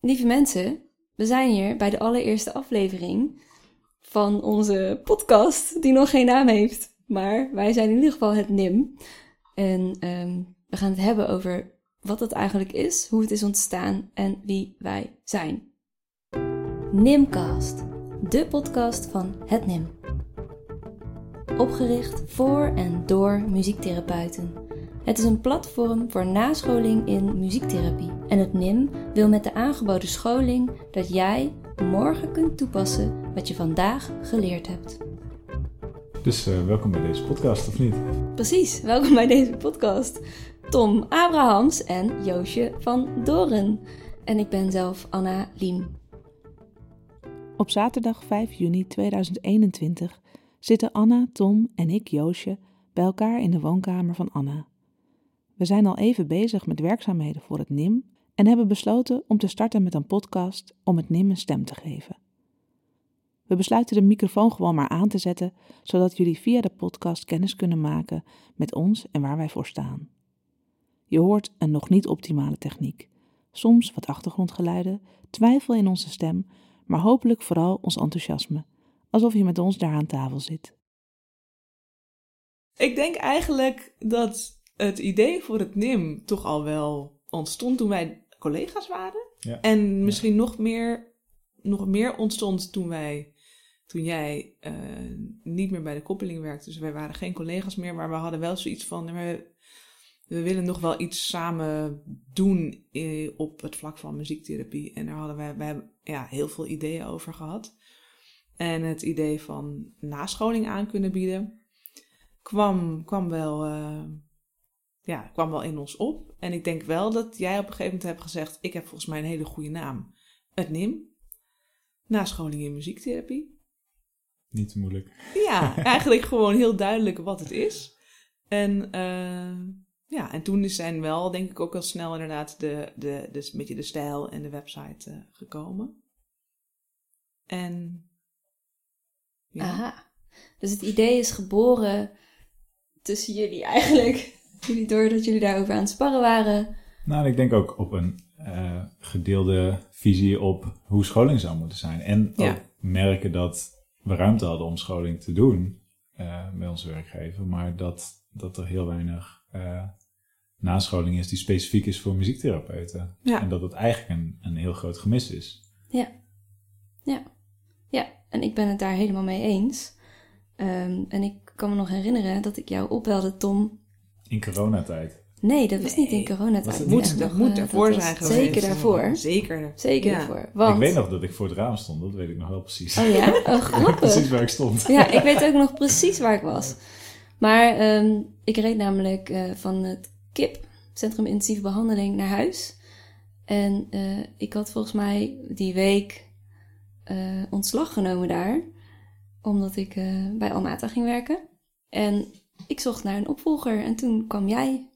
Lieve mensen, we zijn hier bij de allereerste aflevering van onze podcast, die nog geen naam heeft. Maar wij zijn in ieder geval het NIM. En ehm, we gaan het hebben over wat het eigenlijk is, hoe het is ontstaan en wie wij zijn. Nimcast, de podcast van het NIM. Opgericht voor en door muziektherapeuten. Het is een platform voor nascholing in muziektherapie. En het NIM wil met de aangeboden scholing dat jij morgen kunt toepassen wat je vandaag geleerd hebt. Dus uh, welkom bij deze podcast, of niet? Precies, welkom bij deze podcast. Tom Abrahams en Joosje van Doren. En ik ben zelf Anna Liem. Op zaterdag 5 juni 2021 zitten Anna, Tom en ik, Joosje, bij elkaar in de woonkamer van Anna. We zijn al even bezig met werkzaamheden voor het NIM en hebben besloten om te starten met een podcast om het NIM een stem te geven. We besluiten de microfoon gewoon maar aan te zetten, zodat jullie via de podcast kennis kunnen maken met ons en waar wij voor staan. Je hoort een nog niet optimale techniek, soms wat achtergrondgeluiden, twijfel in onze stem, maar hopelijk vooral ons enthousiasme, alsof je met ons daar aan tafel zit. Ik denk eigenlijk dat het idee voor het NIM toch al wel ontstond toen wij collega's waren. Ja. En misschien nog, meer, nog meer ontstond toen wij, toen jij eh, niet meer bij de koppeling werkte. Dus wij waren geen collega's meer, maar we hadden wel zoiets van, we, we willen nog wel iets samen doen eh, op het vlak van muziektherapie. En daar hadden wij, wij ja, heel veel ideeën over gehad. En het idee van nascholing aan kunnen bieden kwam, kwam wel... eh, ja, kwam wel in ons op. En ik denk wel dat jij op een gegeven moment hebt gezegd: Ik heb volgens mij een hele goede naam. Het NIM. Nascholing in muziektherapie. Niet te moeilijk. Ja, eigenlijk gewoon heel duidelijk wat het is. En eh, ja, en toen zijn wel, denk ik, ook al snel inderdaad de, de, de, een beetje de stijl en de website eh, gekomen. En ja, Aha. Dus het idee is geboren tussen jullie eigenlijk. Jullie door dat jullie daarover aan het sparren waren. Nou, ik denk ook op een eh, gedeelde visie op hoe scholing zou moeten zijn. En Ja. ook merken dat we ruimte hadden om scholing te doen eh met onze werkgever. Maar dat, dat er heel weinig eh, nascholing is die specifiek is voor muziektherapeuten. Ja. En dat het eigenlijk een, een heel groot gemis is. Ja. Ja. Ja, en ik ben het daar helemaal mee eens. Ehm, en ik kan me nog herinneren dat ik jou opbelde, Tom. In coronatijd. Nee, dat was niet in coronatijd. Was het nog, dat moet eh, daarvoor was zijn geweest. Zeker daarvoor. Zeker. Zeker Ja. daarvoor. Want... Ik weet nog dat ik voor het raam stond, dat weet ik nog wel precies. Oh ja? Oh, grappig. precies waar ik stond. Ja, ik weet ook nog precies waar ik was. Maar ehm, ik reed namelijk eh, van het KIP, Centrum Intensieve Behandeling, naar huis. En eh, ik had volgens mij die week eh, ontslag genomen daar. Omdat ik eh, bij Almata ging werken. En ik zocht naar een opvolger. En toen kwam jij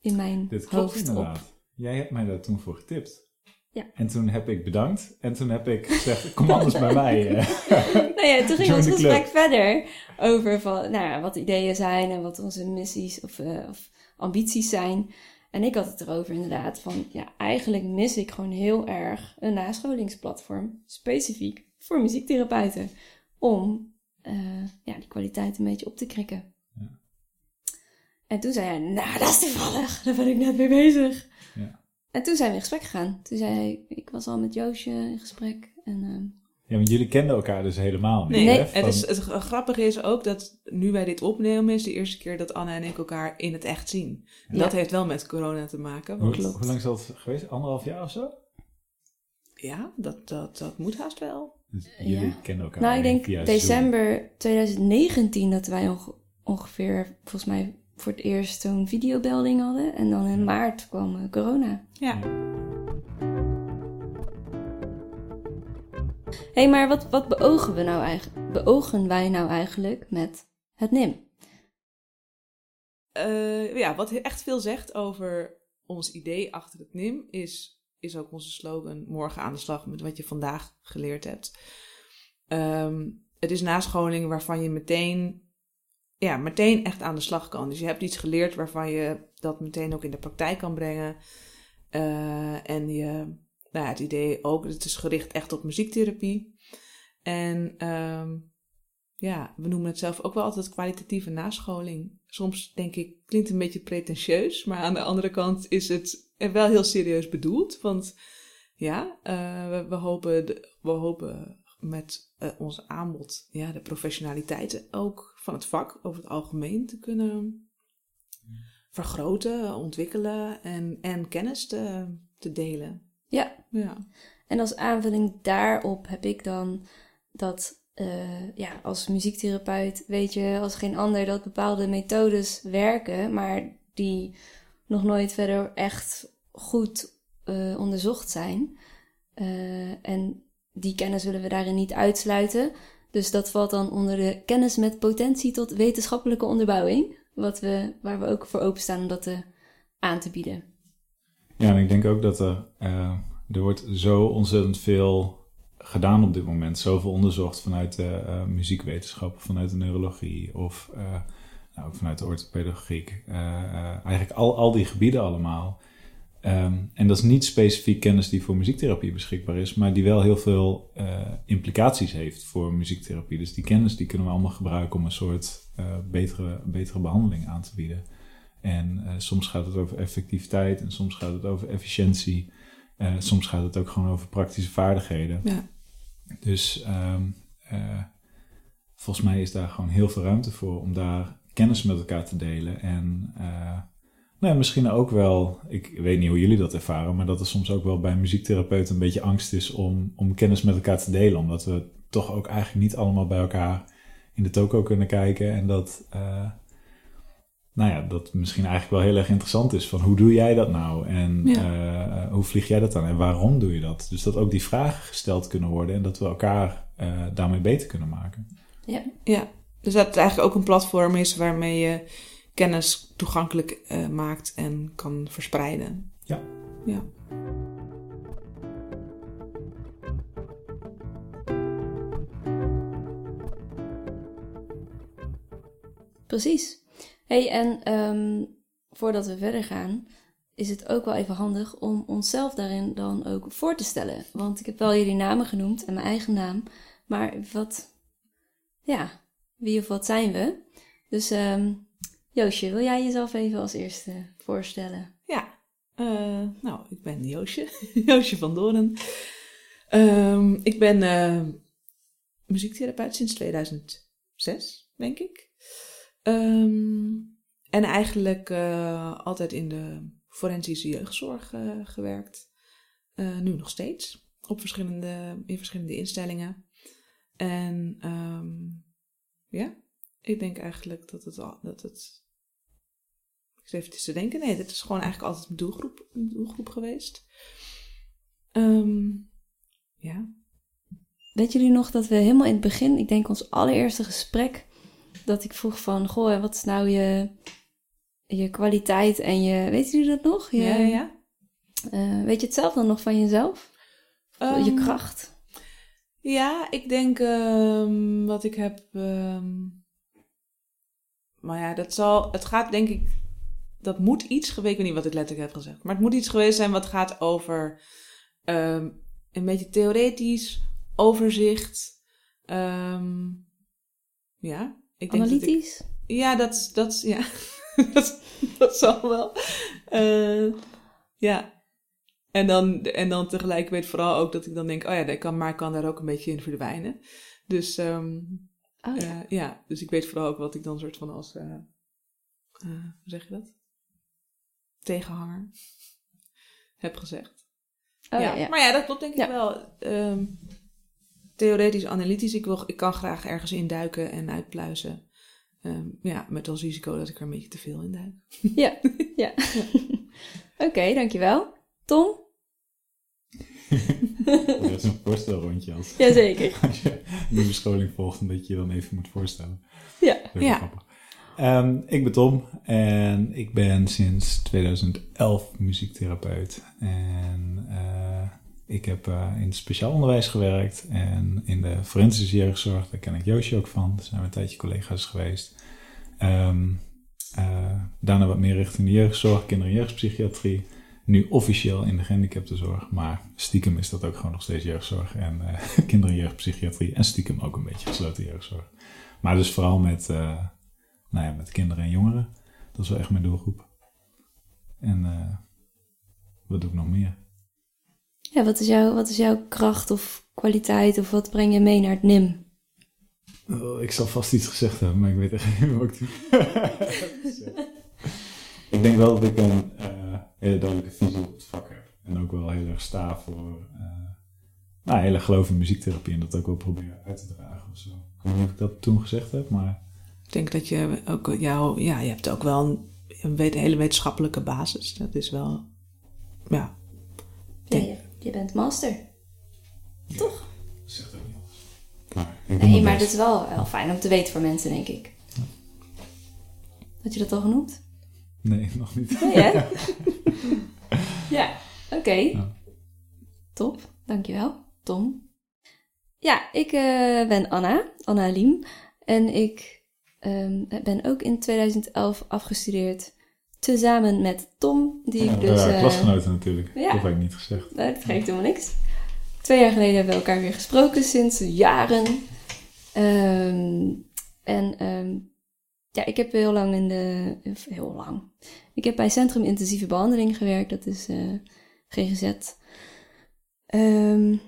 in mijn Dit klopt hoofd inderdaad. op. Jij hebt mij daar toen voor getipt. Ja. En toen heb ik bedankt. En toen heb ik gezegd, kom anders bij mij. eh. Nou ja, toen ging ons the gesprek verder over van, nou ja, wat ideeën zijn en wat onze missies of, eh, of ambities zijn. En ik had het erover inderdaad van, ja, eigenlijk mis ik gewoon heel erg een nascholingsplatform, specifiek voor muziektherapeuten, om eh, ja, die kwaliteit een beetje op te krikken. En toen zei hij, nou, dat is toevallig, daar ben ik net mee bezig. Ja. En toen zijn we in gesprek gegaan. Toen zei hij, ik was al met Joosje in gesprek en... ehm, Ja, want jullie kenden elkaar dus helemaal niet. Nee, het, is, het grappige is ook dat nu wij dit opnemen, is de eerste keer dat Anna en ik elkaar in het echt zien. Ja. Dat heeft wel met corona te maken. hoe, Want, hoe lang is dat geweest? Anderhalf jaar of zo? ja, dat, dat, dat moet haast wel. Dus jullie Ja. kennen elkaar Nou, ik denk december 2019 dat wij onge- ongeveer, volgens mij, voor het eerst zo'n videobelding hadden. En dan in maart kwam eh, corona. Ja. Hé, hey, maar wat, wat beogen, we nou eigenlijk, beogen wij nou eigenlijk met het NIM? Eh, ja, wat echt veel zegt over ons idee achter het NIM is, is ook onze slogan: morgen aan de slag met wat je vandaag geleerd hebt. Ehm, het is nascholing waarvan je meteen, ja, meteen echt aan de slag kan. Dus je hebt iets geleerd waarvan je dat meteen ook in de praktijk kan brengen. Eh, en je, nou ja, het idee ook, het is gericht echt op muziektherapie. En ehm, ja, we noemen het zelf ook wel altijd kwalitatieve nascholing. Soms denk ik, klinkt een beetje pretentieus, maar aan de andere kant is het wel heel serieus bedoeld. Want ja, uh, we, hopen we hopen met uh, ons aanbod ja, de professionaliteit ook van het vak over het algemeen te kunnen vergroten, ontwikkelen en, en kennis te, te delen. Ja. ja. En als aanvulling daarop heb ik dan dat uh, ja, als muziektherapeut weet je als geen ander dat bepaalde methodes werken, maar die nog nooit verder echt goed uh, onderzocht zijn. Uh, en die kennis willen we daarin niet uitsluiten. Dus dat valt dan onder de kennis met potentie tot wetenschappelijke onderbouwing. Wat we, waar we ook voor openstaan om dat te, aan te bieden. Ja, en ik denk ook dat er, uh, er wordt zo ontzettend veel gedaan op dit moment. Zoveel onderzocht vanuit de uh, muziekwetenschappen, vanuit de neurologie of uh, nou, ook vanuit de orthopedagogiek. eigenlijk al, al die gebieden allemaal. Um, en dat is niet specifiek kennis die voor muziektherapie beschikbaar is, maar die wel heel veel uh, implicaties heeft voor muziektherapie. Dus die kennis die kunnen we allemaal gebruiken om een soort uh, betere, betere behandeling aan te bieden. En uh, soms gaat het over effectiviteit en soms gaat het over efficiëntie. soms gaat het ook gewoon over praktische vaardigheden. Ja. Dus um, volgens mij is daar gewoon heel veel ruimte voor om daar kennis met elkaar te delen en nou, misschien ook wel, ik weet niet hoe jullie dat ervaren, maar dat er soms ook wel bij muziektherapeuten een beetje angst is om, om kennis met elkaar te delen. Omdat we toch ook eigenlijk niet allemaal bij elkaar in de toko kunnen kijken. En dat, uh, nou ja, dat misschien eigenlijk wel heel erg interessant is van hoe doe jij dat nou? En ja. uh, hoe vlieg jij dat dan? En waarom doe je dat? Dus dat ook die vragen gesteld kunnen worden en dat we elkaar uh, daarmee beter kunnen maken. Ja. ja, dus dat het eigenlijk ook een platform is waarmee je kennis toegankelijk uh, maakt en kan verspreiden. Ja. ja. Precies. Hey, en um, voordat we verder gaan, is het ook wel even handig om onszelf daarin dan ook voor te stellen. Want ik heb wel jullie namen genoemd en mijn eigen naam, maar wat, ja, wie of wat zijn we? Dus um, Joosje, wil jij jezelf even als eerste voorstellen? Ja, uh, nou, ik ben Joosje, Joosje van Doorn. Um, ik ben uh, muziektherapeut sinds 2006, denk ik. Um, en eigenlijk uh, altijd in de forensische jeugdzorg gewerkt. nu nog steeds, op verschillende, in verschillende instellingen. En um, ja, ik denk eigenlijk dat het, dat het ik zit even te denken. Nee, dit is gewoon eigenlijk altijd mijn doelgroep, mijn doelgroep geweest. Um, ja. Weet jullie nog dat we helemaal in het begin, ik denk ons allereerste gesprek, dat ik vroeg van, goh, wat is nou je, je kwaliteit en je, weet jullie dat nog? Je, ja, ja. Uh, weet je het zelf dan nog van jezelf? Um, je kracht? Ja, ik denk um, wat ik heb. Um, maar ja, dat zal. Het gaat denk ik dat moet iets geweest, ik weet niet wat ik letterlijk heb gezegd, maar het moet iets geweest zijn wat gaat over um, een beetje theoretisch, overzicht. Um, ja, ik denk Analytisch? Dat ik, ja, dat, dat, ja. dat, dat zal wel. Uh, ja. En dan, en dan tegelijk weet vooral ook dat ik dan denk, oh ja, dat kan, maar kan daar ook een beetje in verdwijnen. Dus, um, oh, ja. Uh, ja. dus ik weet vooral ook wat ik dan soort van als, uh, hoe zeg je dat? Tegenhanger heb gezegd. Oh, ja. ja. Maar ja, dat klopt denk ik wel. Um, theoretisch, analytisch. Ik, wil, ik kan graag ergens induiken en uitpluizen. Um, ja, met als risico dat ik er een beetje te veel in duik. Ja, ja. Oké, okay, dankjewel. Tom? dat is een voorstelrondje als, Jazeker. als je een nieuwe scholing volgt en dat je je dan even moet voorstellen. Ja. ja. Grappig. Um, ik ben Tom en ik ben sinds 2011 muziektherapeut. En uh, ik heb uh, in het speciaal onderwijs gewerkt en in de forensische jeugdzorg, daar ken ik Joosje ook van. Daar zijn we een tijdje collega's geweest. Um, uh, daarna wat meer richting de jeugdzorg, kinder- en jeugdpsychiatrie. nu officieel in de gehandicaptenzorg, maar stiekem is dat ook gewoon nog steeds jeugdzorg en kinder- en jeugdpsychiatrie en stiekem ook een beetje gesloten jeugdzorg. Maar dus vooral met, nou ja, met kinderen en jongeren. Dat is wel echt mijn doelgroep. En uh, wat doe ik nog meer? Ja, wat is, jouw, wat is jouw kracht of kwaliteit of wat breng je mee naar het NIM? Oh, ik zal vast iets gezegd hebben, maar ik weet echt niet wat ik doe. ik denk wel dat ik een uh, hele duidelijke visie op het vak heb. En ook wel heel erg sta voor uh, nou, hele geloof in muziektherapie en dat ook wel proberen uit te dragen of zo. Ik weet niet of ik dat toen gezegd heb, maar... Ik denk dat je ook, jou, ja, je hebt ook wel een, een hele wetenschappelijke basis. Dat is wel, ja. Ja, je, je bent master. Ja. Toch? Zegt ook niet. Maar nee, maar dat is wel, wel fijn om te weten voor mensen, denk ik. Ja. Had je dat al genoemd? Nee, nog niet. Nee, hè? ja, oké. Okay. Ja. Top, dankjewel, Tom. Ja, ik uh, ben Anna, Anna Liem. En ik um, ben ook in 2011 afgestudeerd. Tezamen met Tom, die ja, ik dus... Ja, klasgenoten natuurlijk. Ja. Dat heb ik niet gezegd. Nee, dat geeft helemaal niks. Twee jaar geleden hebben we elkaar weer gesproken, sinds jaren. Um, en um, ja, ik heb heel lang in de... Heel lang. Ik heb bij Centrum Intensieve Behandeling gewerkt. Dat is uh, GGZ. Um,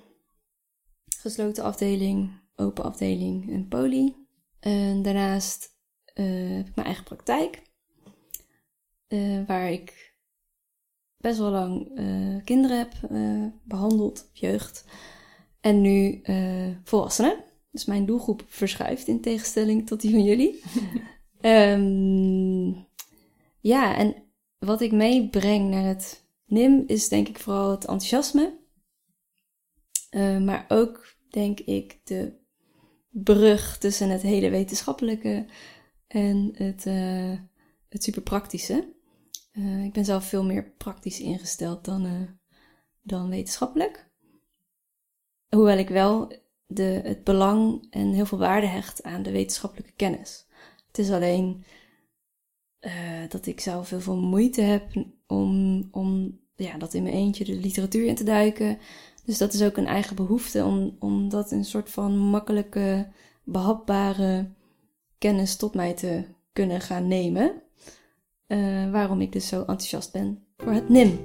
gesloten afdeling, open afdeling en poli. En daarnaast uh, heb ik mijn eigen praktijk. Uh, waar ik best wel lang uh, kinderen heb behandeld, jeugd. En nu volwassenen. Dus mijn doelgroep verschuift in tegenstelling tot die van jullie. um, ja, en wat ik meebreng naar het NIM is denk ik vooral het enthousiasme. maar ook denk ik de brug tussen het hele wetenschappelijke en het, uh, het super praktische. Uh, ik ben zelf veel meer praktisch ingesteld dan, uh, dan wetenschappelijk. Hoewel ik wel de, het belang en heel veel waarde hecht aan de wetenschappelijke kennis. Het is alleen dat ik zelf heel veel moeite heb om, om ja, dat in mijn eentje de literatuur in te duiken. Dus dat is ook een eigen behoefte om, om dat een soort van makkelijke, behapbare kennis tot mij te kunnen gaan nemen. Uh, waarom ik dus zo enthousiast ben voor het NIM.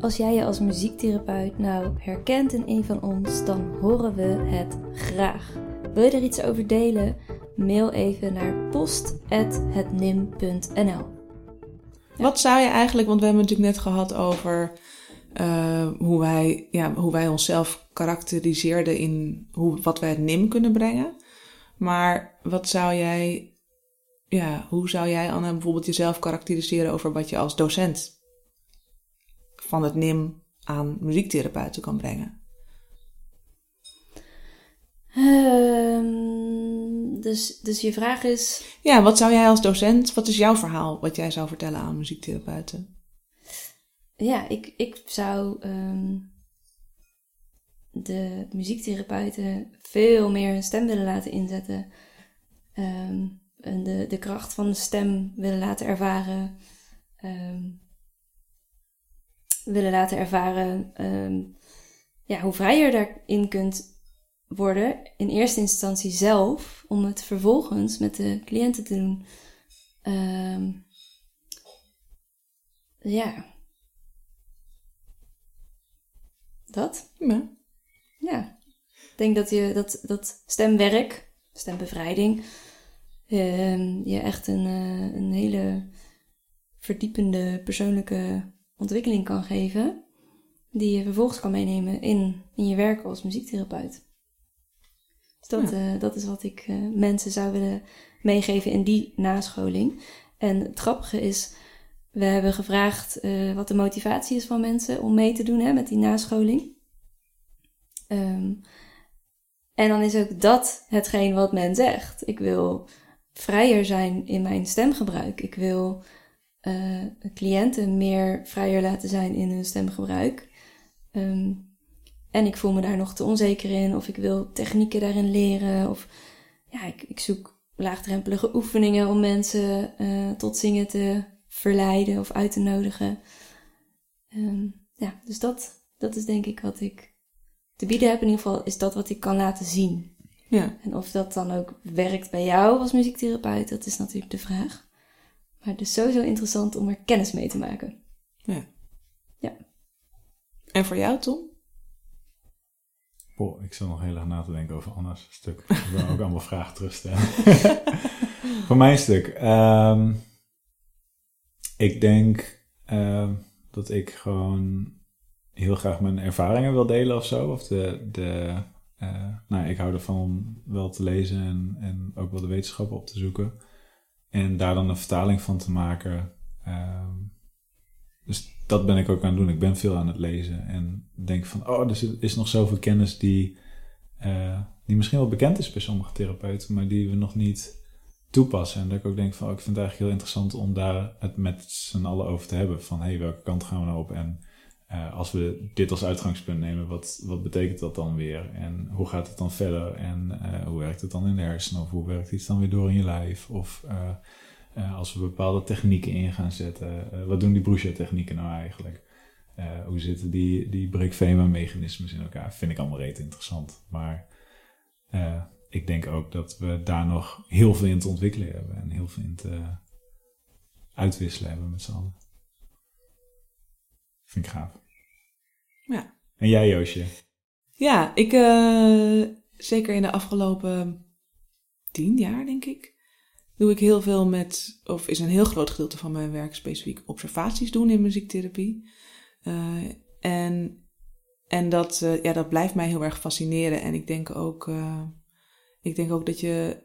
Als jij je als muziektherapeut nou herkent in een van ons, dan horen we het graag. Wil je er iets over delen? Mail even naar post.hetnim.nl Wat zou je eigenlijk, want we hebben het natuurlijk net gehad over uh, hoe, wij, ja, hoe wij onszelf karakteriseerden in hoe, wat wij het NIM kunnen brengen. Maar wat zou jij, ja, hoe zou jij Anne bijvoorbeeld jezelf karakteriseren over wat je als docent van het NIM aan muziektherapeuten kan brengen? Um, dus, dus je vraag is. Ja, wat zou jij als docent, wat is jouw verhaal wat jij zou vertellen aan muziektherapeuten? Ja, ik, ik zou um, de muziektherapeuten veel meer hun stem willen laten inzetten. Um, en de, de kracht van de stem willen laten ervaren. Um, willen laten ervaren ja, hoe vrij je daarin kunt worden. In eerste instantie zelf, om het vervolgens met de cliënten te doen. ja, Dat? Ja. Ja. Ik denk dat je dat, dat stemwerk, stembevrijding, uh, je echt een, uh, een hele verdiepende persoonlijke ontwikkeling kan geven. Die je vervolgens kan meenemen in, in je werk als muziektherapeut. Dus dat, ja. uh, dat is wat ik eh, mensen zou willen meegeven in die nascholing. En het grappige is, we hebben gevraagd uh, wat de motivatie is van mensen om mee te doen hè, met die nascholing. Um, en dan is ook dat hetgeen wat men zegt. Ik wil vrijer zijn in mijn stemgebruik. Ik wil uh, cliënten meer vrijer laten zijn in hun stemgebruik. Um, en ik voel me daar nog te onzeker in, of ik wil technieken daarin leren, of ja, ik, ik zoek laagdrempelige oefeningen om mensen uh, tot zingen te verleiden of uit te nodigen. Ehm, ja, dus dat, dat is denk ik wat ik te bieden heb. In ieder geval is dat wat ik kan laten zien. Ja. En of dat dan ook werkt bij jou als muziektherapeut, dat is natuurlijk de vraag. Maar het is sowieso interessant om er kennis mee te maken. En voor jou, Tom? Boah, ik zat nog heel erg na te denken over Anna's stuk. Ik wil ook allemaal vragen terugstellen. Voor mijn stuk. ehm, ik denk ehm, dat ik gewoon heel graag mijn ervaringen wil delen of zo. Of de, de, eh, nou, ik hou ervan om wel te lezen en, en ook wel de wetenschap op te zoeken. En daar dan een vertaling van te maken. Ehm, dus dat ben ik ook aan het doen. Ik ben veel aan het lezen en denk van, oh, er is- is nog zoveel kennis die, eh, die misschien wel bekend is bij sommige therapeuten, maar die we nog niet toepassen. En dat ik ook denk van, oh, ik vind het eigenlijk heel interessant om daar het met z'n allen over te hebben. Van, hé, hey, welke kant gaan we nou op? En eh, als we dit als uitgangspunt nemen, wat, wat betekent dat dan weer? En hoe gaat het dan verder? En eh, hoe werkt het dan in de hersenen? Of hoe werkt iets dan weer door in je lijf? Of eh, als we bepaalde technieken in gaan zetten, wat doen die Brucia-technieken nou eigenlijk? Hoe zitten die, die Break-Vema-mechanismes in elkaar? Vind ik allemaal reet interessant. Maar ik denk ook dat we daar nog heel veel in te ontwikkelen hebben. En heel veel in te uitwisselen hebben met z'n allen. Vind ik gaaf. Ja. En jij, Joosje? Ja, ik eh, zeker in de afgelopen tien jaar, denk ik, doe ik heel veel met, of is een heel groot gedeelte van mijn werk specifiek observaties doen in muziektherapie. Eh, en en dat, eh, ja, dat blijft mij heel erg fascineren. En ik denk ook, ik denk ook dat je,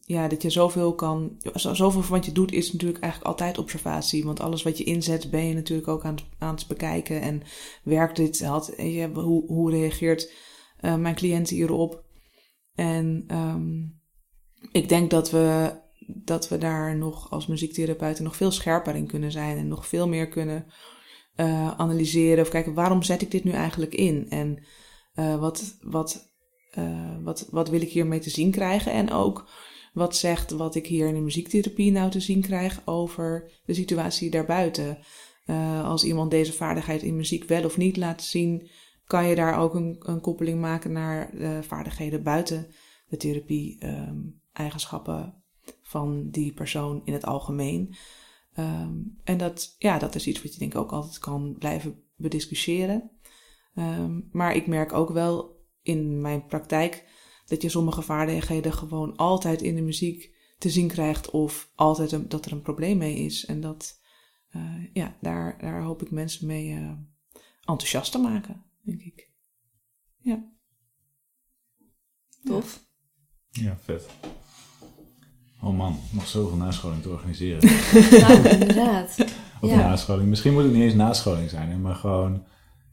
ja, dat je zoveel kan, zo- zoveel van wat je doet is natuurlijk eigenlijk altijd observatie. Want alles wat je inzet ben je natuurlijk ook aan, het- aan het bekijken. En werkt dit, had, je, hoe, hoe reageert eh, mijn cliënt hierop? En ehm, ik denk dat we, dat we daar nog als muziektherapeuten nog veel scherper in kunnen zijn. En nog veel meer kunnen eh, analyseren of kijken waarom zet ik dit nu eigenlijk in? En eh, wat, wat, wat, wat wil ik hiermee te zien krijgen? En ook wat zegt wat ik hier in de muziektherapie nou te zien krijg over de situatie daarbuiten? Eh, als iemand deze vaardigheid in muziek wel of niet laat zien, kan je daar ook een, een koppeling maken naar de vaardigheden buiten de therapie-eigenschappen van die persoon in het algemeen. Ehm, en dat, ja, dat is iets wat je denk ik ook altijd kan blijven bediscussiëren. Ehm, maar ik merk ook wel in mijn praktijk dat je sommige vaardigheden gewoon altijd in de muziek te zien krijgt of altijd een, dat er een probleem mee is. En dat, eh, ja, daar, daar hoop ik mensen mee eh, enthousiast te maken, denk ik. Ja. Tof. Ja, vet. Oh man, nog zoveel nascholing te organiseren. Nou, inderdaad. Of Ja. nascholing. Misschien moet het niet eens nascholing zijn, maar gewoon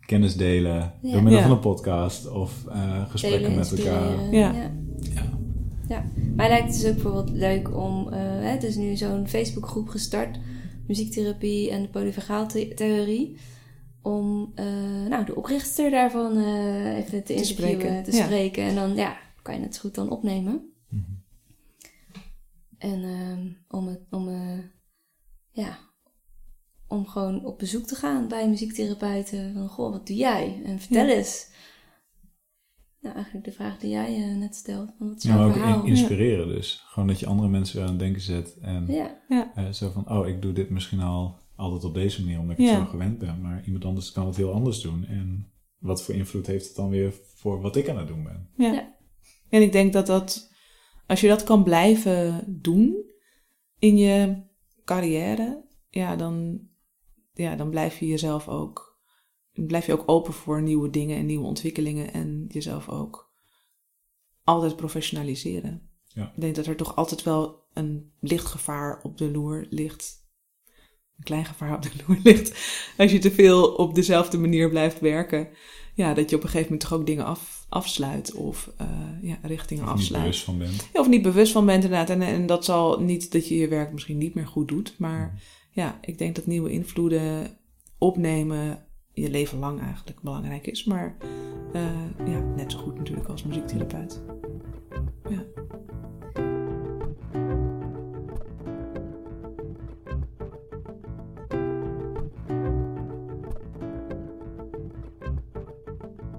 kennis delen Ja. door middel Ja. van een podcast of eh, gesprekken Delen, met elkaar. Ja. ja. Ja. Ja, mij lijkt het dus ook bijvoorbeeld leuk om, eh hè, het is nu zo'n Facebookgroep gestart, muziektherapie en de polyvagaaltheorie, om eh, nou, de oprichter daarvan eh, even te, spreken, te ja. spreken. En dan ja, kan je het goed dan opnemen. Mhm. En ehm, om het, om, eh, ja, om gewoon op bezoek te gaan bij muziektherapeuten. Van, goh, wat doe jij? En vertel Ja. eens. Nou, eigenlijk de vraag die jij eh, net stelt. Van, wat is Ja, maar ook verhaal? inspireren dus. Gewoon dat je andere mensen weer aan het denken zet. En Ja, eh, zo van, oh, ik doe dit misschien al altijd op deze manier, omdat ik Ja. het zo gewend ben. Maar iemand anders kan het heel anders doen. En wat voor invloed heeft het dan weer voor wat ik aan het doen ben? Ja. Ja. En ik denk dat dat, als je dat kan blijven doen in je carrière, ja, dan, ja, dan blijf je jezelf ook, dan blijf je ook open voor nieuwe dingen en nieuwe ontwikkelingen en jezelf ook altijd professionaliseren. Ja. Ik denk dat er toch altijd wel een licht gevaar op de loer ligt. Een klein gevaar op de loer ligt. Als je te veel op dezelfde manier blijft werken ja, dat je op een gegeven moment toch ook dingen af, afsluit of eh, ja, richtingen Of je niet afsluit. bewust van bent. Ja, of niet bewust van bent inderdaad. En, en dat zal niet dat je je werk misschien niet meer goed doet. Maar ja, ik denk dat nieuwe invloeden opnemen je leven lang eigenlijk belangrijk is. Maar eh, ja, net zo goed natuurlijk als muziektherapeut.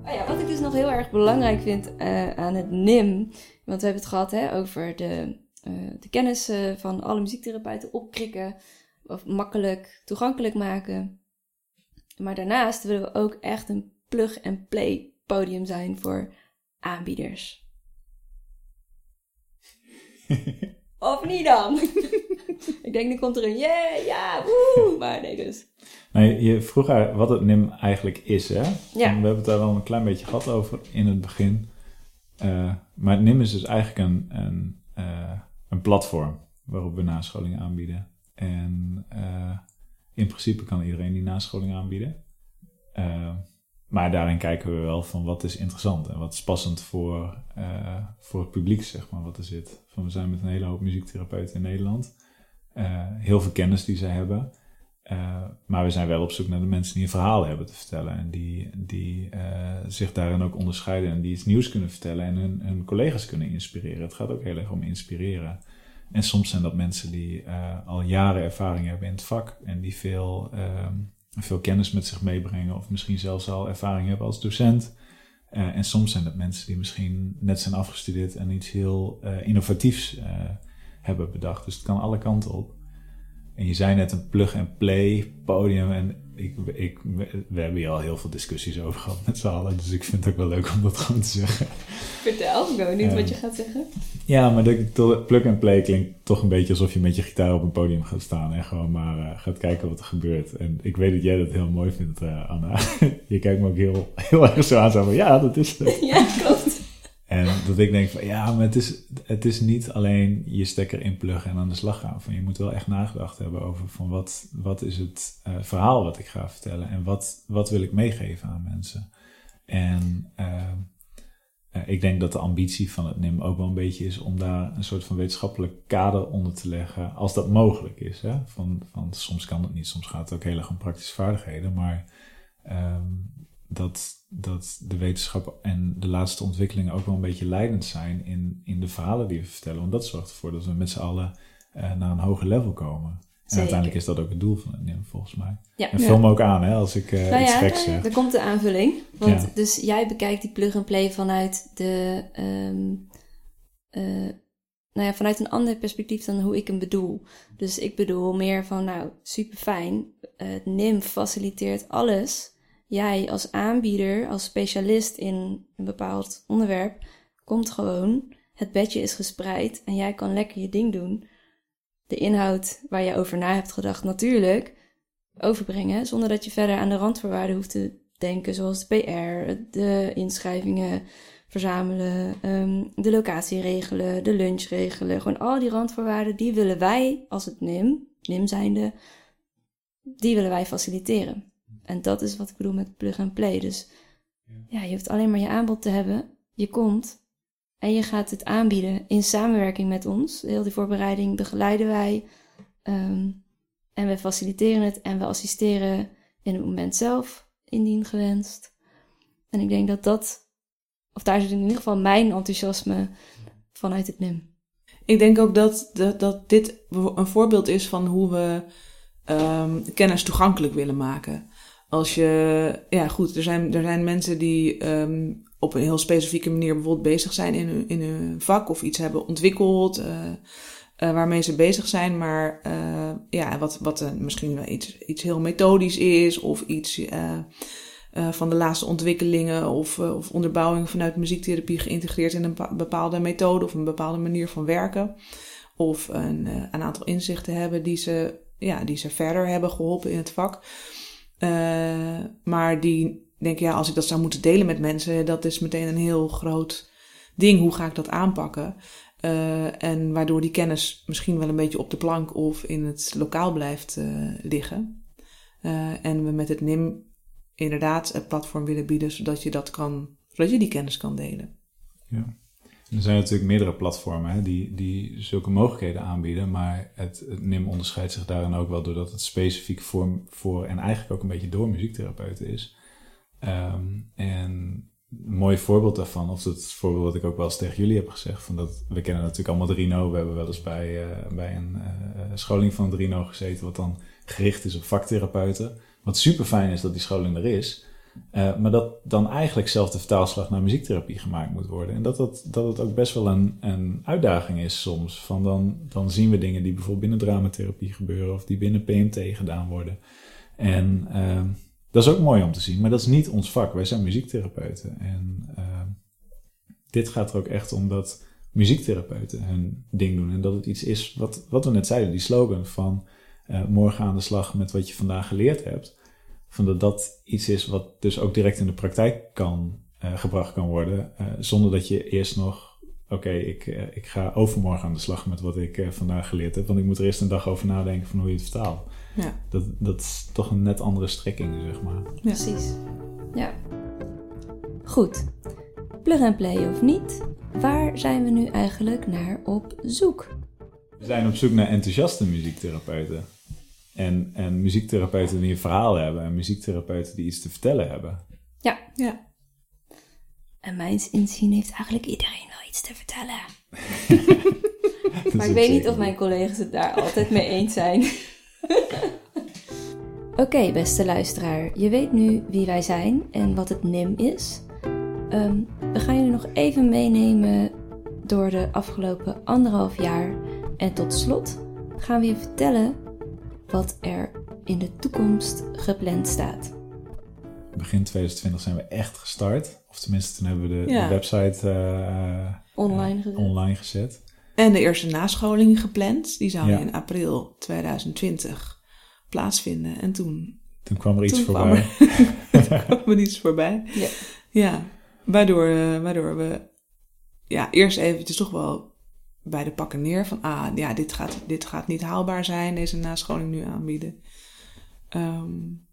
Oh ja, wat ik dus nog heel erg belangrijk vind eh, aan het NIM, want we hebben het gehad hè, over de, eh, de kennis van alle muziektherapeuten opkrikken of makkelijk toegankelijk maken. Maar daarnaast willen we ook echt een plug-and-play podium zijn voor aanbieders. of niet dan? ik denk, nu komt er een yeah, ja, woe, maar nee dus. Nee, je vroeg wat het NIM eigenlijk is, hè? Ja. En we hebben het daar al een klein beetje gehad over in het begin. Eh, maar het NIM is dus eigenlijk een, een, eh, een platform waarop we nascholing aanbieden. En eh, in principe kan iedereen die nascholing aanbieden. Eh, maar daarin kijken we wel van wat is interessant en wat is passend voor, eh, voor het publiek, zeg maar, wat er zit. Van, we zijn met een hele hoop muziektherapeuten in Nederland. Heel veel kennis die zij hebben. Maar we zijn wel op zoek naar de mensen die een verhaal hebben te vertellen. En die, die zich daarin ook onderscheiden. En die iets nieuws kunnen vertellen. En hun, hun collega's kunnen inspireren. Het gaat ook heel erg om inspireren. En soms zijn dat mensen die eh, al jaren ervaring hebben in het vak. En die veel, ehm, veel kennis met zich meebrengen. Of misschien zelfs al ervaring hebben als docent. Eh, en soms zijn dat mensen die misschien net zijn afgestudeerd. En iets heel eh, innovatiefs hebben bedacht. Dus het kan alle kanten op. En je zei net een plug-and-play podium. En ik, ik, we hebben hier al heel veel discussies over gehad met z'n allen. Dus ik vind het ook wel leuk om dat gewoon te zeggen. Vertel, ik ben benieuwd wat je gaat zeggen. Ja, maar de, de plug-and-play klinkt toch een beetje alsof je met je gitaar op een podium gaat staan. En gewoon maar eh, gaat kijken wat er gebeurt. En ik weet dat jij dat heel mooi vindt, eh, Anna. je kijkt me ook heel, heel erg zo aan. Zo van, ja, dat is het. ja, klopt. En dat ik denk van ja, maar het is, het is niet alleen je stekker inpluggen en aan de slag gaan. Van, je moet wel echt nagedacht hebben over van wat, wat is het eh, verhaal wat ik ga vertellen en wat, wat wil ik meegeven aan mensen. En eh, eh, ik denk dat de ambitie van het NIM ook wel een beetje is om daar een soort van wetenschappelijk kader onder te leggen, als dat mogelijk is. Hè? Van, van, soms kan het niet, soms gaat het ook heel erg om praktische vaardigheden, maar ehm, dat, dat de wetenschap en de laatste ontwikkelingen ook wel een beetje leidend zijn in, in de verhalen die we vertellen. Want dat zorgt ervoor dat we met z'n allen eh, naar een hoger level komen. En Zeker. uiteindelijk is dat ook het doel van het NIM, volgens mij. Ja. En me ook aan, hè, als ik eh Nou iets ja, geks daar, zeg. daar komt de aanvulling. Want Ja. dus jij bekijkt die plug-and-play vanuit de... ehm, eh, nou ja, vanuit een ander perspectief dan hoe ik hem bedoel. Dus ik bedoel meer van, nou, super fijn. Het NIM faciliteert alles. Jij als aanbieder, als specialist in een bepaald onderwerp, komt gewoon. Het bedje is gespreid en jij kan lekker je ding doen. De inhoud waar je over na hebt gedacht, natuurlijk overbrengen, zonder dat je verder aan de randvoorwaarden hoeft te denken, zoals de PR, de inschrijvingen verzamelen, ehm, de locatie regelen, de lunch regelen. Gewoon al die randvoorwaarden, die willen wij als het NIM, NIM zijnde, die willen wij faciliteren. En dat is wat ik bedoel met plug and play. Dus ja, je hoeft alleen maar je aanbod te hebben, je komt en je gaat het aanbieden in samenwerking met ons. Heel die voorbereiding begeleiden wij. ehm, en we faciliteren het en we assisteren in het moment zelf, indien gewenst. En ik denk dat dat, of daar zit in ieder geval mijn enthousiasme vanuit het NIM. Ik denk ook dat, dat, dat dit een voorbeeld is van hoe we ehm, kennis toegankelijk willen maken. Als je, ja goed, er zijn, er zijn mensen die ehm, op een heel specifieke manier bijvoorbeeld bezig zijn in hun, in hun vak of iets hebben ontwikkeld eh, eh, waarmee ze bezig zijn, maar eh, ja, wat, wat misschien wel iets, iets heel methodisch is of iets van de laatste ontwikkelingen of, of onderbouwing vanuit muziektherapie geïntegreerd in een bepa- bepaalde methode of een bepaalde manier van werken. Of een, een aantal inzichten hebben die ze, ja, die ze verder hebben geholpen in het vak. Eh, maar die denk ja, als ik dat zou moeten delen met mensen, dat is meteen een heel groot ding. Hoe ga ik dat aanpakken? Eh, en waardoor die kennis misschien wel een beetje op de plank of in het lokaal blijft eh, liggen. En we met het NIM inderdaad het platform willen bieden, zodat je dat kan, zodat je die kennis kan delen. Ja. Er zijn natuurlijk meerdere platformen hè, die, die zulke mogelijkheden aanbieden, maar het, NIM onderscheidt zich daarin ook wel doordat het specifiek voor, voor en eigenlijk ook een beetje door muziektherapeuten is. Ehm, en een mooi voorbeeld daarvan, of het voorbeeld wat ik ook wel eens tegen jullie heb gezegd, van dat we kennen natuurlijk allemaal Drino, we hebben wel eens bij, eh, bij een eh, scholing van Drino gezeten, wat dan gericht is op vaktherapeuten. Wat super fijn is dat die scholing er is. Uh, maar dat dan eigenlijk zelf de vertaalslag naar muziektherapie gemaakt moet worden. En dat, dat, dat het ook best wel een, een uitdaging is soms. Van dan, dan zien we dingen die bijvoorbeeld binnen dramatherapie gebeuren of die binnen PMT gedaan worden. En uh, dat is ook mooi om te zien, maar dat is niet ons vak. Wij zijn muziektherapeuten. En uh, dit gaat er ook echt om dat muziektherapeuten hun ding doen. En dat het iets is wat, wat we net zeiden, die slogan van morgen aan de slag met wat je vandaag geleerd hebt. Van dat dat iets is wat dus ook direct in de praktijk kan, uh, gebracht kan worden. Uh, zonder dat je eerst nog, oké, ik, ik ga overmorgen aan de slag met wat ik vandaag geleerd heb. Want ik moet er eerst een dag over nadenken van hoe je het vertaalt. Ja. Dat, dat is toch een net andere strekking, zeg maar. Ja. Precies. Ja. Goed. Plug and play of niet, waar zijn we nu eigenlijk naar op zoek? We zijn op zoek naar enthousiaste muziektherapeuten. En, en muziektherapeuten die een verhaal hebben en muziektherapeuten die iets te vertellen hebben. Ja. ja. En mijns inzien heeft eigenlijk iedereen wel iets te vertellen. maar ik weet niet of mijn collega's het daar altijd mee eens zijn. Oké, beste luisteraar, je weet nu wie wij zijn en wat het NIM is. Ehm, we gaan jullie nog even meenemen door de afgelopen anderhalf jaar. En tot slot gaan we je vertellen wat er in de toekomst gepland staat. Begin 2020 zijn we echt gestart. Of tenminste, toen hebben we de, de website uh, online, gezet. online gezet. En de eerste nascholing gepland. Die zou in april 2020 plaatsvinden. En toen... Toen kwam er iets voorbij. Er, kwam er iets voorbij. Ja. ja. Waardoor, uh, waardoor we ja, eerst eventjes toch wel bij de pakken neer van, ah, ja, dit gaat, dit gaat niet haalbaar zijn, deze nascholing nu aanbieden. Um,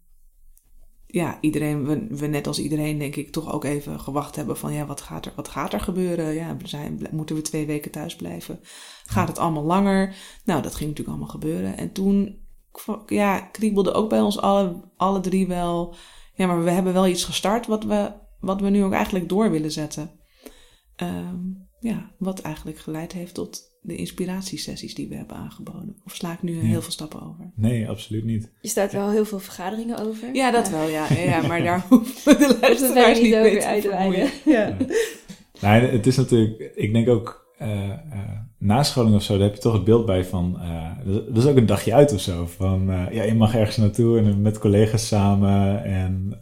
ja, iedereen, we, we, net als iedereen denk ik toch ook even gewacht hebben van, ja, wat gaat er, wat gaat er gebeuren? Ja, zijn, moeten we twee weken thuis blijven? Gaat het allemaal langer? Nou, dat ging natuurlijk allemaal gebeuren. En toen, ja, kriebelde ook bij ons alle, alle drie wel, ja, maar we hebben wel iets gestart wat we, wat we nu ook eigenlijk door willen zetten. Um, ja, wat eigenlijk geleid heeft tot de inspiratiesessies die we hebben aangeboden. Of sla ik nu heel veel stappen over? Nee, absoluut niet. Je staat wel heel veel vergaderingen over. Ja, dat wel, ja. ja. Maar daar hoeven de luisteraars niet over uit te wijden. Ja. Nee, het is natuurlijk, ik denk ook, uh, uh, nascholing of zo, daar heb je toch het beeld bij van, uh, dat is ook een dagje uit of zo. Van, ja, je mag ergens naartoe en met collega's samen en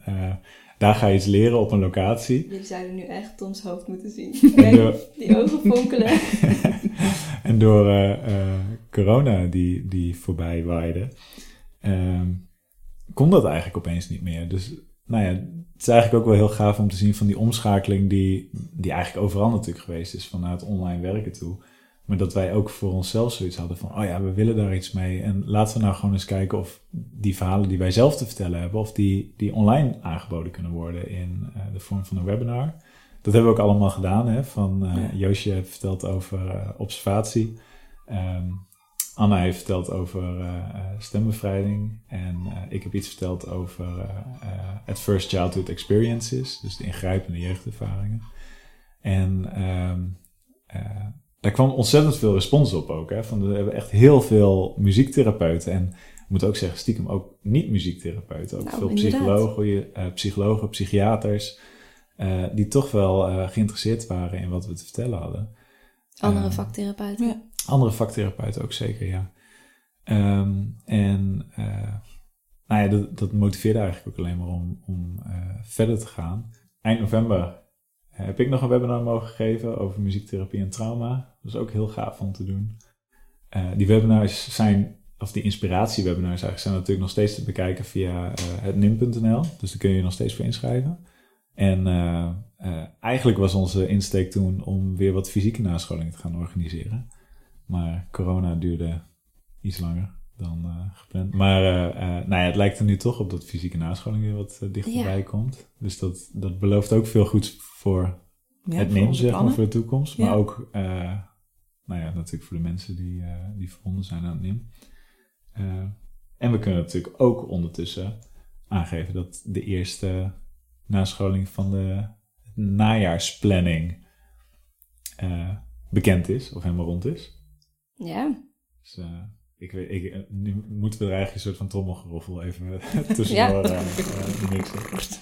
daar ga je iets leren op een locatie. Jullie zouden nu echt Toms hoofd moeten zien. Kijk, die ogen fonkelen. en door uh, corona die, die voorbij waaide, uh, kon dat eigenlijk opeens niet meer. Dus nou ja, het is eigenlijk ook wel heel gaaf om te zien van die omschakeling die, die eigenlijk overal natuurlijk geweest is vanuit online werken toe. Maar dat wij ook voor onszelf zoiets hadden van, oh ja, we willen daar iets mee. En laten we nou gewoon eens kijken of die verhalen die wij zelf te vertellen hebben, of die, die online aangeboden kunnen worden in uh, de vorm van een webinar. Dat hebben we ook allemaal gedaan. Hè? Van uh, ja. Joosje heeft verteld over uh, observatie. Um, Anna heeft verteld over stembevrijding. En ik heb iets verteld over Adverse Childhood Experiences. Dus de ingrijpende jeugdervaringen. En um, daar kwam ontzettend veel respons op ook. Hè? Van, we hebben echt heel veel muziektherapeuten. En ik moet ook zeggen, stiekem ook niet-muziektherapeuten. Ook nou, veel psychologen, uh, psychologen, psychiaters. Uh, die toch wel uh, geïnteresseerd waren in wat we te vertellen hadden. Andere vaktherapeuten. Ja. Andere vaktherapeuten ook zeker, ja. Um, en nou ja, dat, dat motiveerde eigenlijk ook alleen maar om, om verder te gaan. Eind november heb ik nog een webinar mogen geven over muziektherapie en trauma. Dat is ook heel gaaf om te doen. Uh, die webinars zijn, of die inspiratiewebinars eigenlijk, zijn natuurlijk nog steeds te bekijken via uh, het nim.nl. Dus daar kun je je nog steeds voor inschrijven. En uh, eigenlijk was onze insteek toen om weer wat fysieke nascholingen te gaan organiseren. Maar corona duurde iets langer dan gepland. Maar nou ja, het lijkt er nu toch op dat fysieke nascholing weer wat dichterbij ja. komt. Dus dat, dat belooft ook veel goeds voor ja, het nemen, zeg maar, voor de toekomst. Maar ook, nou ja, natuurlijk voor de mensen die, uh, die verbonden zijn aan het NIM. Uh, en we kunnen natuurlijk ook ondertussen aangeven dat de eerste nascholing van de najaarsplanning bekend is, of helemaal rond is. Ja. Dus, ik weet, ik, nu moeten we er eigenlijk een soort van trommelgeroffel even tussendoor ja. mixen.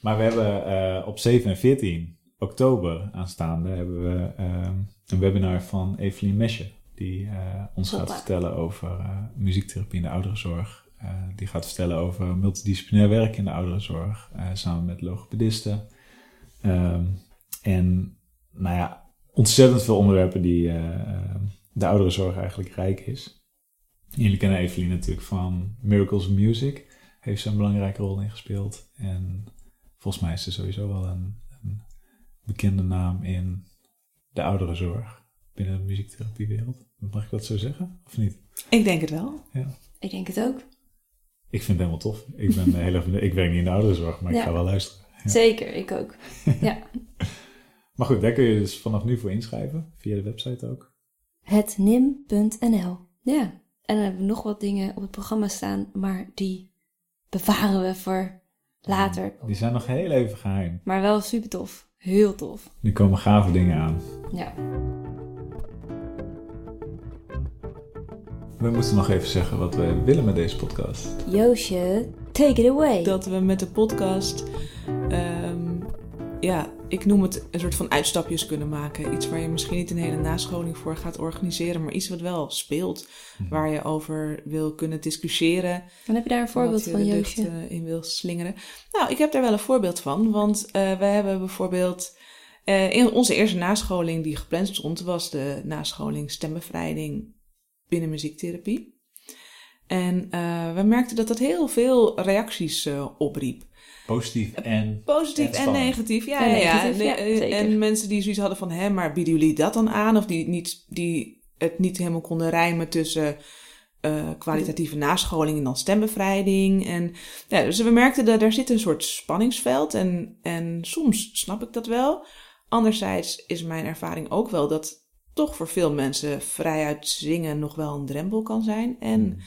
Maar we hebben eh, op 7 en 14 oktober aanstaande hebben we eh, een webinar van Evelien Mesje. Die eh, ons gaat vertellen over eh, muziektherapie in de ouderenzorg. Eh, die gaat vertellen over multidisciplinair werk in de ouderenzorg. samen met logopedisten. Ehm, en nou ja, ontzettend veel onderwerpen die de ouderenzorg eigenlijk rijk is. Jullie kennen Evelien natuurlijk van Miracles of Music. Heeft ze een belangrijke rol in gespeeld. En volgens mij is ze sowieso wel een, een bekende naam in de ouderenzorg. Binnen de muziektherapiewereld. Mag ik dat zo zeggen? Of niet? Ik denk het wel. Ik denk het ook. Ik vind het helemaal tof. Ik, ben heel erg, ik werk niet in de ouderenzorg, maar ik Ja. ga wel luisteren. Ja. Zeker, ik ook. Ja. Maar goed, daar kun je dus vanaf nu voor inschrijven. Via de website ook. hetnim.nl. Ja, en dan hebben we nog wat dingen op het programma staan, maar die bewaren we voor later. Die zijn nog heel even geheim. Maar wel super tof. Heel tof. Nu komen gave dingen aan. Ja. We moeten nog even zeggen wat we willen met deze podcast. Joosje, take it away. Dat we met de podcast, ehm, ja, ik noem het een soort van uitstapjes kunnen maken. Iets waar je misschien niet een hele nascholing voor gaat organiseren, maar iets wat wel speelt. Waar je over wil kunnen discussiëren. Dan heb je daar een voorbeeld je van, Joosje. eh, in wil slingeren. Nou, ik heb daar wel een voorbeeld van. Want eh wij hebben bijvoorbeeld... eh, in onze eerste nascholing die gepland stond... was de nascholing stembevrijding binnen muziektherapie. En eh, we merkten dat dat heel veel reacties eh, opriep. Positief en... Positief En negatief. Ja, En ja, ja. negatief, ja, Nee, eh. En mensen die zoiets hadden van... Hé, maar bieden jullie dat dan aan? Of die, niet, die het niet helemaal konden rijmen tussen... eh, kwalitatieve nascholing en dan stembevrijding. En, ja, dus we merkten dat er zit een soort spanningsveld. En, en soms snap ik dat wel. Anderzijds is mijn ervaring ook wel dat toch voor veel mensen vrijuit zingen nog wel een drempel kan zijn. En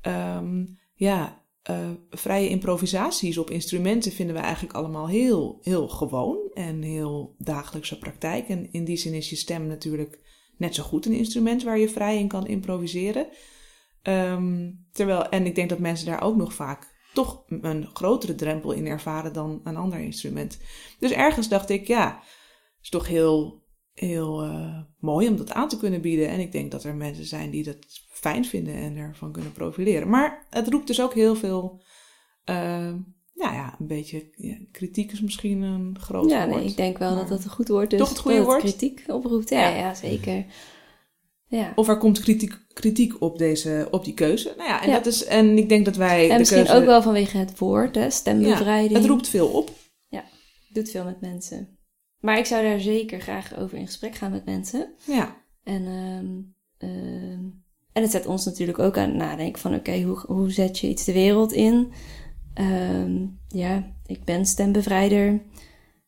ehm, ja, eh, vrije improvisaties op instrumenten vinden we eigenlijk allemaal heel, heel gewoon en heel dagelijkse praktijk. En in die zin is je stem natuurlijk net zo goed een instrument waar je vrij in kan improviseren. Ehm, terwijl, en ik denk dat mensen daar ook nog vaak toch een grotere drempel in ervaren dan een ander instrument. Dus ergens dacht ik, ja, is toch heel, heel eh, mooi om dat aan te kunnen bieden. En ik denk dat er mensen zijn die dat fijn vinden en ervan kunnen profileren. Maar het roept dus ook heel veel, eh, nou ja, een beetje ja, kritiek is misschien een groot Ja, woord. nee, ik denk wel dat dat een goed woord is. Toch het goede woord? kritiek oproept. Ja, Ja. ja. zeker. Ja. Of er komt kritiek, kritiek op, deze, op die keuze. Nou ja, en, Ja. Dat is, en ik denk dat wij En misschien keuze... ook wel vanwege het woord, hè, ja, stembevrijding. het roept veel op. Doet veel met mensen. Maar ik zou daar zeker graag over in gesprek gaan met mensen. Ja, En, ehm, ehm, en het zet ons natuurlijk ook aan het nadenken van... oké, hoe, hoe zet je iets de wereld in? Ehm, ja, ik ben stembevrijder.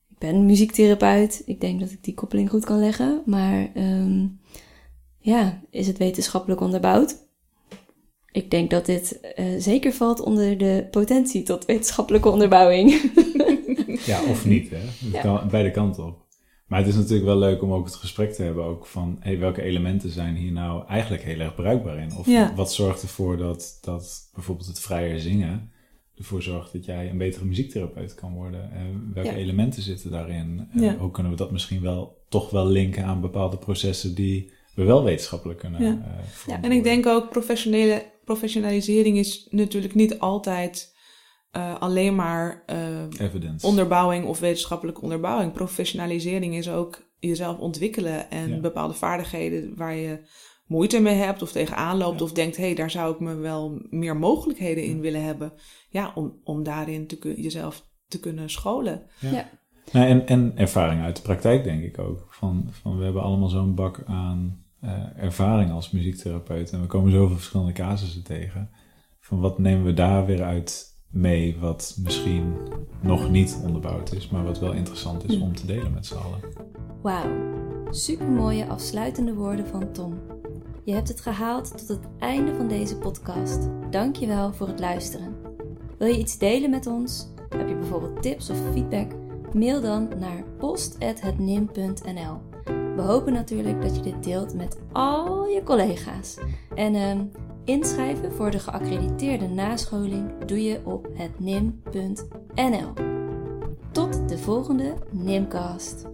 Ik ben muziektherapeut. Ik denk dat ik die koppeling goed kan leggen. Maar ehm, ja, is het wetenschappelijk onderbouwd? Ik denk dat dit eh, zeker valt onder de potentie tot wetenschappelijke onderbouwing. Ja, of niet, hè? Het Ja. kan beide kanten op. Maar het is natuurlijk wel leuk om ook het gesprek te hebben ook van... Hey, welke elementen zijn hier nou eigenlijk heel erg bruikbaar in? Of Ja. wat zorgt ervoor dat, dat bijvoorbeeld het vrijer zingen... ervoor zorgt dat jij een betere muziektherapeut kan worden? En welke Ja. elementen zitten daarin? En Ja. Hoe kunnen we dat misschien wel toch wel linken aan bepaalde processen... die we wel wetenschappelijk kunnen Ja. eh, Ja. en ik denk ook professionele, professionalisering is natuurlijk niet altijd eh, alleen maar eh, Evidence. onderbouwing of wetenschappelijke onderbouwing. Professionalisering is ook jezelf ontwikkelen en Ja. bepaalde vaardigheden waar je moeite mee hebt of tegenaan loopt Ja. of denkt, hé, hey, daar zou ik me wel meer mogelijkheden in willen hebben. Ja, om, om daarin te kun- jezelf te kunnen scholen. Nou, en, en ervaring uit de praktijk, denk ik ook. Van, van we hebben allemaal zo'n bak aan eh, ervaring als muziektherapeut. En we komen zoveel verschillende casussen tegen. Van wat nemen we daar weer uit mee, wat misschien nog niet onderbouwd is, maar wat wel interessant is om te delen met z'n allen. Wauw, supermooie afsluitende woorden van Tom. Je hebt het gehaald tot het einde van deze podcast. Dankjewel voor het luisteren. Wil je iets delen met ons? Heb je bijvoorbeeld tips of feedback? Mail dan naar post.hetnim.nl We hopen natuurlijk dat je dit deelt met al je collega's. En ehm, inschrijven voor de geaccrediteerde nascholing doe je op hetnim.nl Tot de volgende Nimcast.